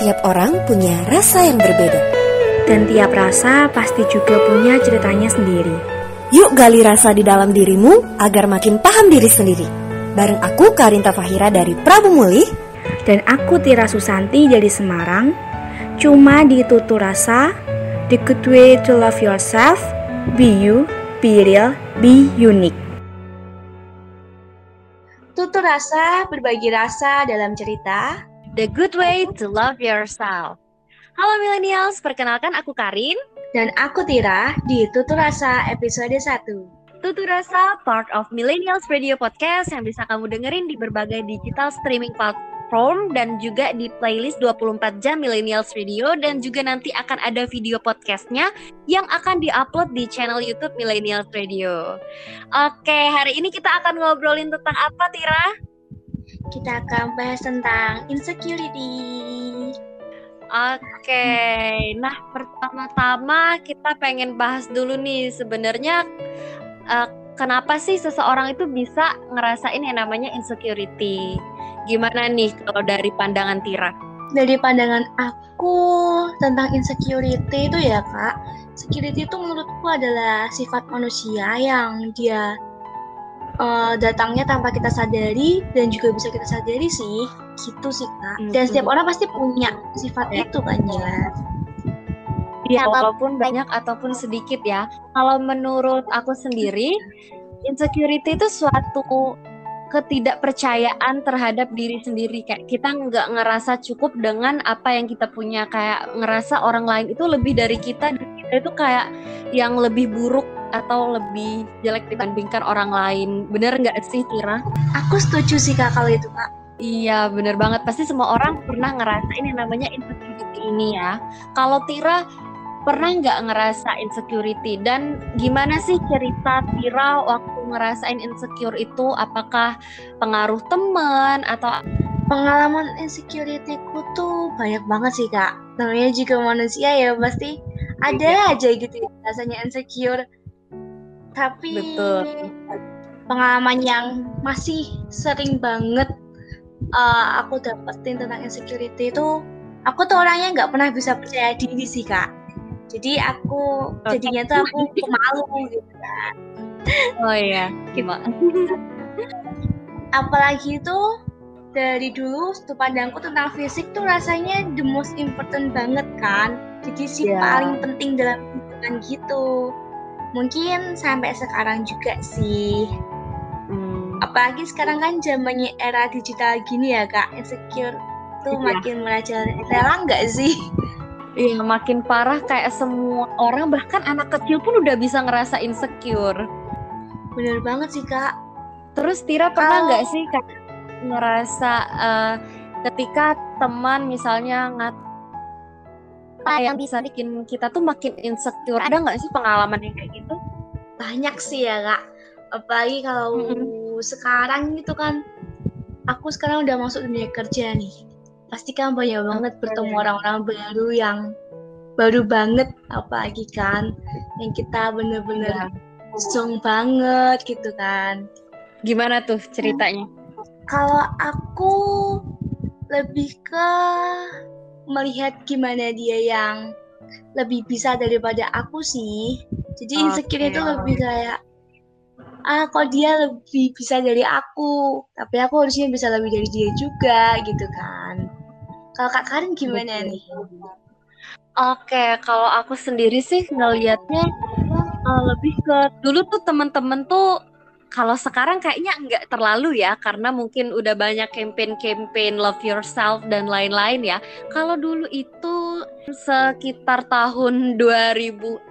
Setiap orang punya rasa yang berbeda. Dan tiap rasa pasti juga punya ceritanya sendiri. Yuk gali rasa di dalam dirimu agar makin paham diri sendiri. Bareng aku Karinta Fahira dari Prabu Muli Dan aku Tira Susanti dari Semarang. Cuma di Tutur Rasa, the good way to love yourself, be you, be real, be unique. Tutur rasa, berbagi rasa dalam cerita. The Good Way to Love Yourself. Halo millennials, perkenalkan aku Karin. Dan aku Tira di Tutur Rasa episode 1. Tutur Rasa, part of Millennials Radio Podcast yang bisa kamu dengerin di berbagai digital streaming platform dan juga di playlist 24 jam Millennials Radio dan juga nanti akan ada video podcastnya yang akan diupload di channel YouTube Millennials Radio. Oke, hari ini kita akan ngobrolin tentang apa, Tira? Kita akan bahas tentang insecurity. Oke, nah pertama-tama kita pengen bahas dulu nih sebenarnya uh, kenapa sih seseorang itu bisa ngerasain yang namanya insecurity? Gimana nih kalau dari pandangan Tira? Dari pandangan aku tentang insecurity itu ya kak, security itu menurutku adalah sifat manusia yang dia uh, datangnya tanpa kita sadari dan juga bisa kita sadari sih gitu sih kak dan setiap orang pasti punya sifat itu kan ya Iya, walaupun banyak ataupun sedikit ya. Kalau menurut aku sendiri, insecurity itu suatu ketidakpercayaan terhadap diri sendiri. Kayak kita nggak ngerasa cukup dengan apa yang kita punya. Kayak ngerasa orang lain itu lebih dari kita. Dan kita itu kayak yang lebih buruk atau lebih jelek dibandingkan orang lain. Bener nggak sih, Tira? aku setuju sih kak kalau itu kak Iya, bener banget. Pasti semua orang pernah ngerasain yang namanya insecurity ini ya. Kalau Tira pernah nggak ngerasa insecurity dan gimana sih cerita Tira waktu ngerasain insecure itu? Apakah pengaruh teman atau pengalaman insecurity-ku tuh banyak banget sih kak namanya juga manusia ya pasti ada aja gitu ya, rasanya insecure tapi Betul. pengalaman yang masih sering banget uh, aku dapetin tentang insecurity itu aku tuh orangnya nggak pernah bisa percaya diri sih kak jadi aku jadinya tuh aku pemalu gitu kan Oh iya, gimana? apalagi itu dari dulu sudut pandangku tentang fisik tuh rasanya the most important banget kan jadi sih Iya. paling penting dalam kehidupan gitu mungkin sampai sekarang juga sih. Hmm, apalagi sekarang kan zamannya era digital gini ya kak. Insecure tuh Iya. makin merajalela. Nggak sih? Iya, makin parah kayak semua orang bahkan anak kecil pun udah bisa ngerasa insecure. bener banget sih kak. Terus Tira pernah nggak sih kayak ngerasa eh, ketika teman misalnya ngat apa yang bisa bikin kita tuh makin insecure? Ada nggak sih pengalaman yang kayak gitu? banyak sih ya kak apalagi kalau sekarang gitu kan aku sekarang udah masuk dunia kerja nih pasti kan banyak banget bertemu orang-orang baru yang baru banget apalagi kan yang kita bener-bener zong banget gitu kan Gimana tuh ceritanya? kalau aku lebih ke melihat gimana dia yang lebih bisa daripada aku sih. Jadi Oke. insecure itu lebih kayak ah kok dia lebih bisa dari aku? Tapi aku harusnya bisa lebih dari dia juga gitu kan. Kalau kak Karin gimana nih? Oke, kalau aku sendiri sih ngelihatnya eh, lebih ke dulu tuh temen-temen tuh kalau sekarang kayaknya nggak terlalu ya karena mungkin udah banyak campaign-campaign love yourself dan lain-lain ya. Kalau dulu itu sekitar tahun 2000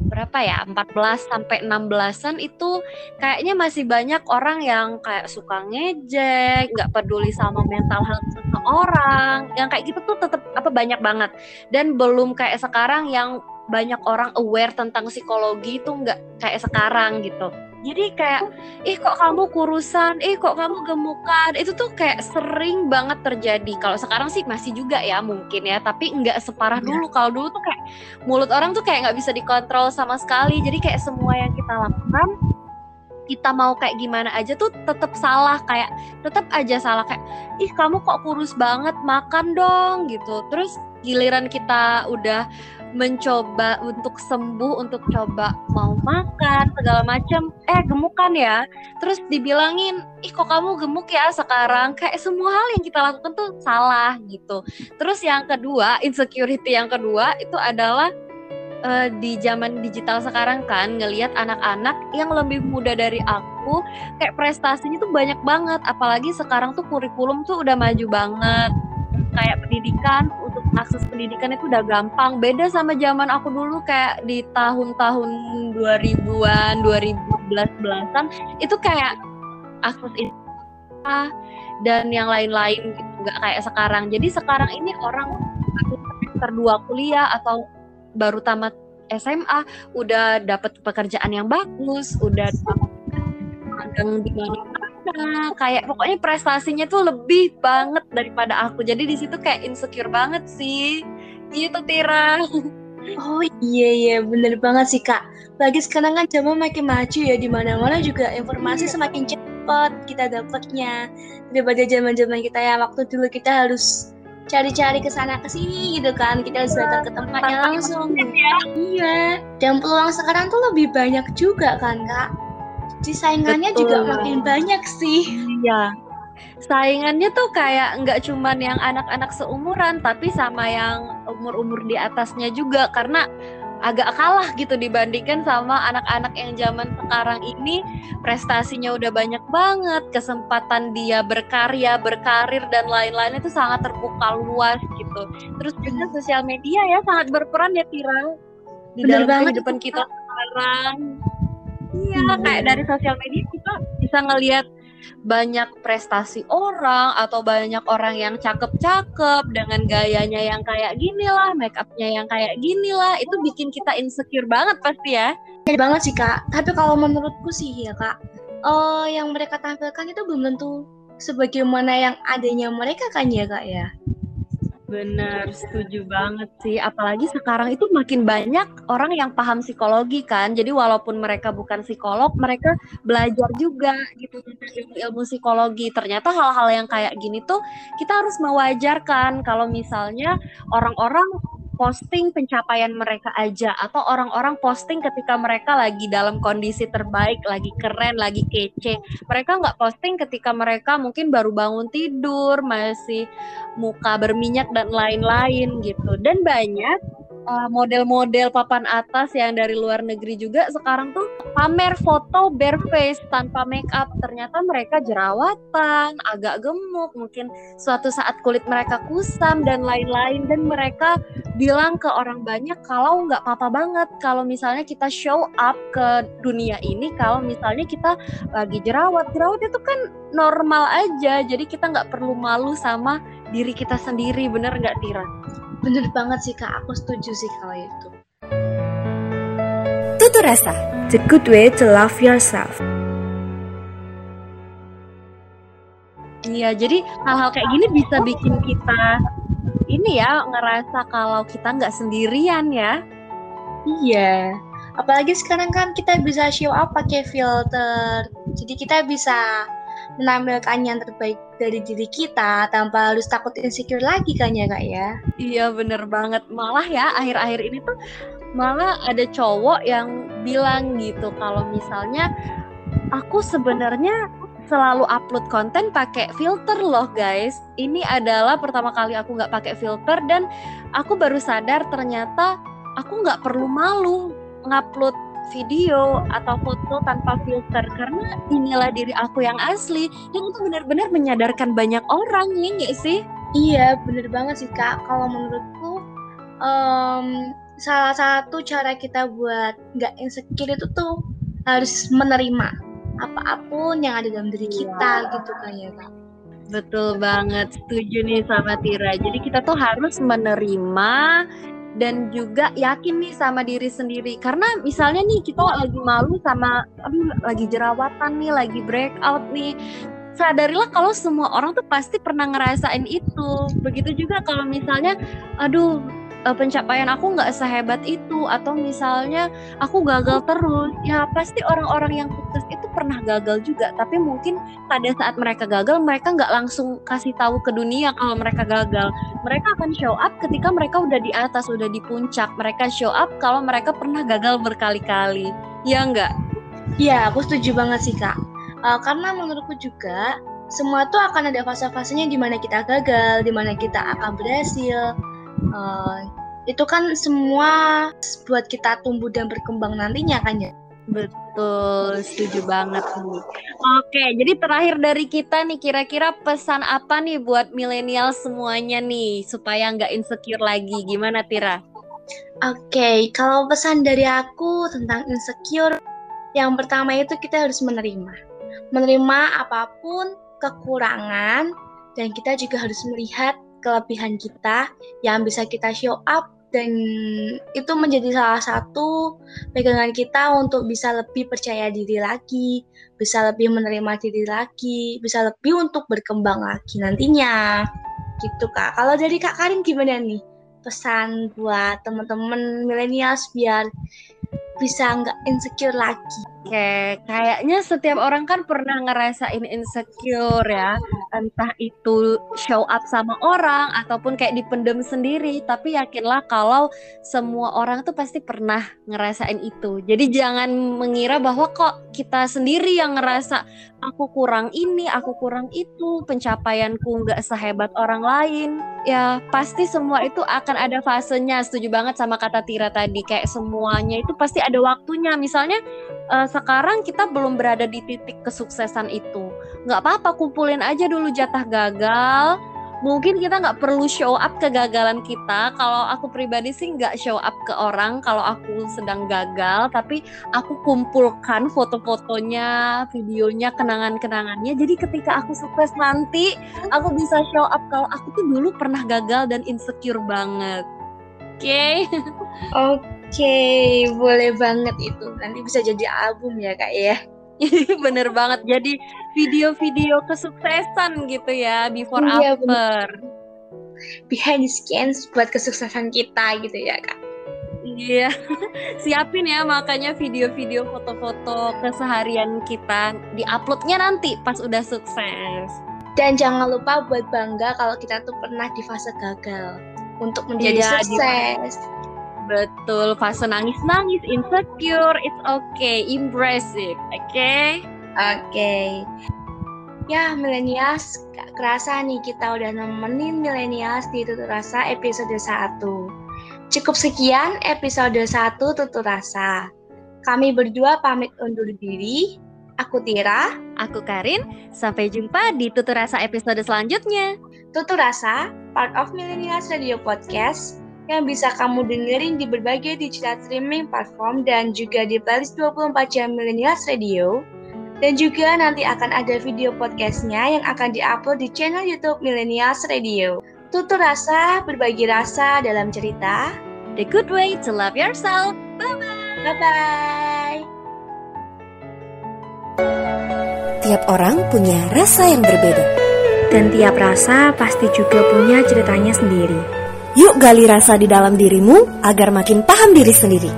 berapa ya 14 sampai 16-an itu kayaknya masih banyak orang yang kayak suka ngejek, nggak peduli sama mental health seseorang, yang kayak gitu tuh tetap apa banyak banget dan belum kayak sekarang yang banyak orang aware tentang psikologi itu nggak kayak sekarang gitu. Jadi kayak, ih kok kamu kurusan, ih kok kamu gemukan, itu tuh kayak sering banget terjadi. Kalau sekarang sih masih juga ya mungkin ya, tapi nggak separah dulu. Kalau dulu tuh kayak mulut orang tuh kayak nggak bisa dikontrol sama sekali. Jadi kayak semua yang kita lakukan kita mau kayak gimana aja tuh tetap salah. Kayak tetap aja salah. Kayak ih kamu kok kurus banget? Makan dong. Gitu. Terus giliran kita udah mencoba untuk sembuh untuk coba mau makan segala macam. Eh gemukan ya. Terus dibilangin ih kok kamu gemuk ya sekarang? Kayak semua hal yang kita lakukan tuh salah gitu. Terus yang kedua insecurity yang kedua itu adalah uh, di zaman digital sekarang kan ngelihat anak-anak yang lebih muda dari aku kayak prestasinya tuh banyak banget. Apalagi sekarang tuh kurikulum tuh udah maju banget. Kayak pendidikan akses pendidikan itu udah gampang. Beda sama zaman aku dulu kayak di tahun-tahun 2000-an 2011-an itu kayak akses ini dan yang lain-lain gitu nggak kayak sekarang. Jadi sekarang ini orang semester dua kuliah atau baru tamat SMA udah dapat pekerjaan yang bagus udah di mana Kayak pokoknya prestasinya tuh lebih banget daripada aku. Jadi di situ kayak insecure banget sih. Gitu Tira. Oh iya iya bener banget sih kak. Lagi sekarang kan zaman makin maju ya di mana-mana juga informasi iya. semakin cepat kita dapatnya daripada zaman-zaman kita ya waktu dulu kita harus cari-cari ke sana ke sini gitu kan kita harus datang ke tempatnya langsung. Ya. Iya. Dan peluang sekarang tuh lebih banyak juga kan kak jadi saingannya Betul. juga makin banyak sih. Iya. Saingannya tuh kayak nggak cuman yang anak-anak seumuran, tapi sama yang umur-umur di atasnya juga karena agak kalah gitu dibandingkan sama anak-anak yang zaman sekarang ini prestasinya udah banyak banget, kesempatan dia berkarya, berkarir dan lain-lain itu sangat terbuka luas gitu. Terus juga sosial media ya sangat berperan ya Tira di Bener dalam kehidupan kita sekarang. Iya, hmm. kayak dari sosial media kita bisa ngelihat banyak prestasi orang atau banyak orang yang cakep-cakep dengan gayanya yang kayak gini lah, make upnya yang kayak gini lah, itu bikin kita insecure banget pasti ya. Jadi iya banget sih kak. Tapi kalau menurutku sih ya kak, uh, yang mereka tampilkan itu belum tentu sebagaimana yang adanya mereka kan ya kak ya. Bener, setuju banget sih. Apalagi sekarang itu makin banyak orang yang paham psikologi kan. Jadi walaupun mereka bukan psikolog, mereka belajar juga gitu ilmu-ilmu psikologi. Ternyata hal-hal yang kayak gini tuh kita harus mewajarkan kalau misalnya orang-orang posting pencapaian mereka aja atau orang-orang posting ketika mereka lagi dalam kondisi terbaik, lagi keren, lagi kece. Mereka nggak posting ketika mereka mungkin baru bangun tidur, masih muka berminyak dan lain-lain gitu. Dan banyak uh, model-model papan atas yang dari luar negeri juga sekarang tuh pamer foto bare face tanpa make up. Ternyata mereka jerawatan agak gemuk mungkin suatu saat kulit mereka kusam dan lain-lain. Dan mereka bilang ke orang banyak kalau nggak apa-apa banget kalau misalnya kita show up ke dunia ini kalau misalnya kita lagi jerawat jerawat itu kan normal aja. Jadi kita nggak perlu malu sama diri kita sendiri. Bener nggak Tira? Bener banget sih kak, aku setuju sih kalau itu. Tutur rasa, the good way to love yourself. Iya, jadi hal-hal kayak gini bisa bikin kita ini ya ngerasa kalau kita nggak sendirian ya. Iya, apalagi sekarang kan kita bisa show up pakai filter, jadi kita bisa menampilkan yang terbaik dari diri kita tanpa harus takut insecure lagi kan ya kak ya? Iya bener banget. Malah ya akhir-akhir ini tuh malah ada cowok yang bilang gitu kalau misalnya aku sebenarnya selalu upload konten pakai filter loh guys. Ini adalah pertama kali aku nggak pakai filter dan aku baru sadar ternyata aku nggak perlu malu ngupload video atau foto tanpa filter karena inilah diri aku yang asli dan itu benar-benar menyadarkan banyak orang nih nggak sih? Iya bener banget sih kak. Kalau menurutku um, salah satu cara kita buat nggak insecure itu tuh harus menerima apa-apun yang ada dalam diri kita iya. gitu kan ya kak. Betul banget, setuju nih sama Tira. Jadi kita tuh harus menerima dan juga yakin nih sama diri sendiri karena misalnya nih kita lagi malu sama aduh lagi jerawatan nih lagi breakout nih sadarilah kalau semua orang tuh pasti pernah ngerasain itu begitu juga kalau misalnya aduh uh, pencapaian aku nggak sehebat itu atau misalnya aku gagal terus ya pasti orang-orang yang sukses itu pernah gagal juga. Tapi mungkin pada saat mereka gagal mereka nggak langsung kasih tahu ke dunia kalau mereka gagal. Mereka akan show up ketika mereka udah di atas udah di puncak. Mereka show up kalau mereka pernah gagal berkali-kali. Ya enggak Iya, aku setuju banget sih kak. Uh, karena menurutku juga semua tuh akan ada fase-fasenya di mana kita gagal, di mana kita akan berhasil. Uh, itu kan semua buat kita tumbuh dan berkembang nantinya kan ya. Betul, setuju banget nih. Oke, jadi terakhir dari kita nih, kira-kira pesan apa nih buat milenial semuanya nih, supaya nggak insecure lagi? Gimana Tira? Oke, okay, kalau pesan dari aku tentang insecure, yang pertama itu kita harus menerima. Menerima apa pun kekurangan dan kita juga harus melihat kelebihan kita yang bisa kita show up dan itu menjadi salah satu pegangan kita untuk bisa lebih percaya diri lagi, bisa lebih menerima diri lagi, bisa lebih untuk berkembang lagi nantinya. Gitu Kak. Kalau dari Kak Karin gimana nih? Pesan buat teman-teman milenials biar bisa nggak insecure lagi. Oke, kayaknya setiap orang kan pernah ngerasain insecure ya, entah itu show up sama orang ataupun kayak dipendem sendiri. Tapi yakinlah kalau semua orang tuh pasti pernah ngerasain itu. Jadi jangan mengira bahwa kok kita sendiri yang ngerasa aku kurang ini, aku kurang itu, pencapaianku nggak sehebat orang lain. Ya pasti semua itu akan ada fasenya. Setuju banget sama kata Tira tadi, kayak semuanya itu pasti ada waktunya. Misalnya uh, sekarang kita belum berada di titik kesuksesan itu. Nggak apa-apa, kumpulin aja dulu jatah gagal. Mungkin kita nggak perlu show up kegagalan kita. Kalau aku pribadi sih nggak show up ke orang kalau aku sedang gagal, tapi aku kumpulkan foto-fotonya, videonya, kenangan-kenangannya. Jadi ketika aku sukses nanti, aku bisa show up kalau aku tuh dulu pernah gagal dan insecure banget. Oke. Okay? Oke. Oke, boleh banget itu. Nanti bisa jadi album ya kak ya. bener banget. Jadi video-video kesuksesan gitu ya, before iya, after. Bener. Behind the scenes buat kesuksesan kita gitu ya kak. Iya, siapin ya makanya video-video foto-foto keseharian kita diuploadnya nanti pas udah sukses. Dan jangan lupa buat bangga kalau kita tuh pernah di fase gagal untuk menjadi iya, sukses. Di Betul, fase nangis-nangis, insecure, it's okay, it, oke? Okay? Oke. Okay. Ya, milenials, kerasa nih kita udah nemenin milenials di Tutur Rasa episode 1. Cukup sekian episode 1 Tutur Rasa. Kami berdua pamit undur diri. Aku Tira. Aku Karin. Sampai jumpa di Tutur Rasa episode selanjutnya. Tutur Rasa, part of Millennials Radio Podcast yang bisa kamu dengerin di berbagai digital streaming platform dan juga di playlist 24 jam Millennials Radio. Dan juga nanti akan ada video podcastnya yang akan diupload di channel YouTube Millennials Radio. Tutur rasa, berbagi rasa dalam cerita. The good way to love yourself. Bye-bye. Bye-bye. Tiap orang punya rasa yang berbeda. Dan tiap rasa pasti juga punya ceritanya sendiri. Yuk gali rasa di dalam dirimu agar makin paham diri sendiri.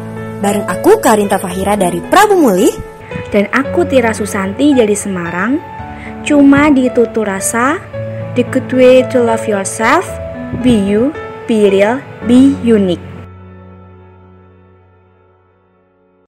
Bareng aku Karinta Fahira dari Prabu Mulih dan aku Tira Susanti dari Semarang. Cuma di Tutur Rasa, the good way to love yourself, be you, be real, be unique.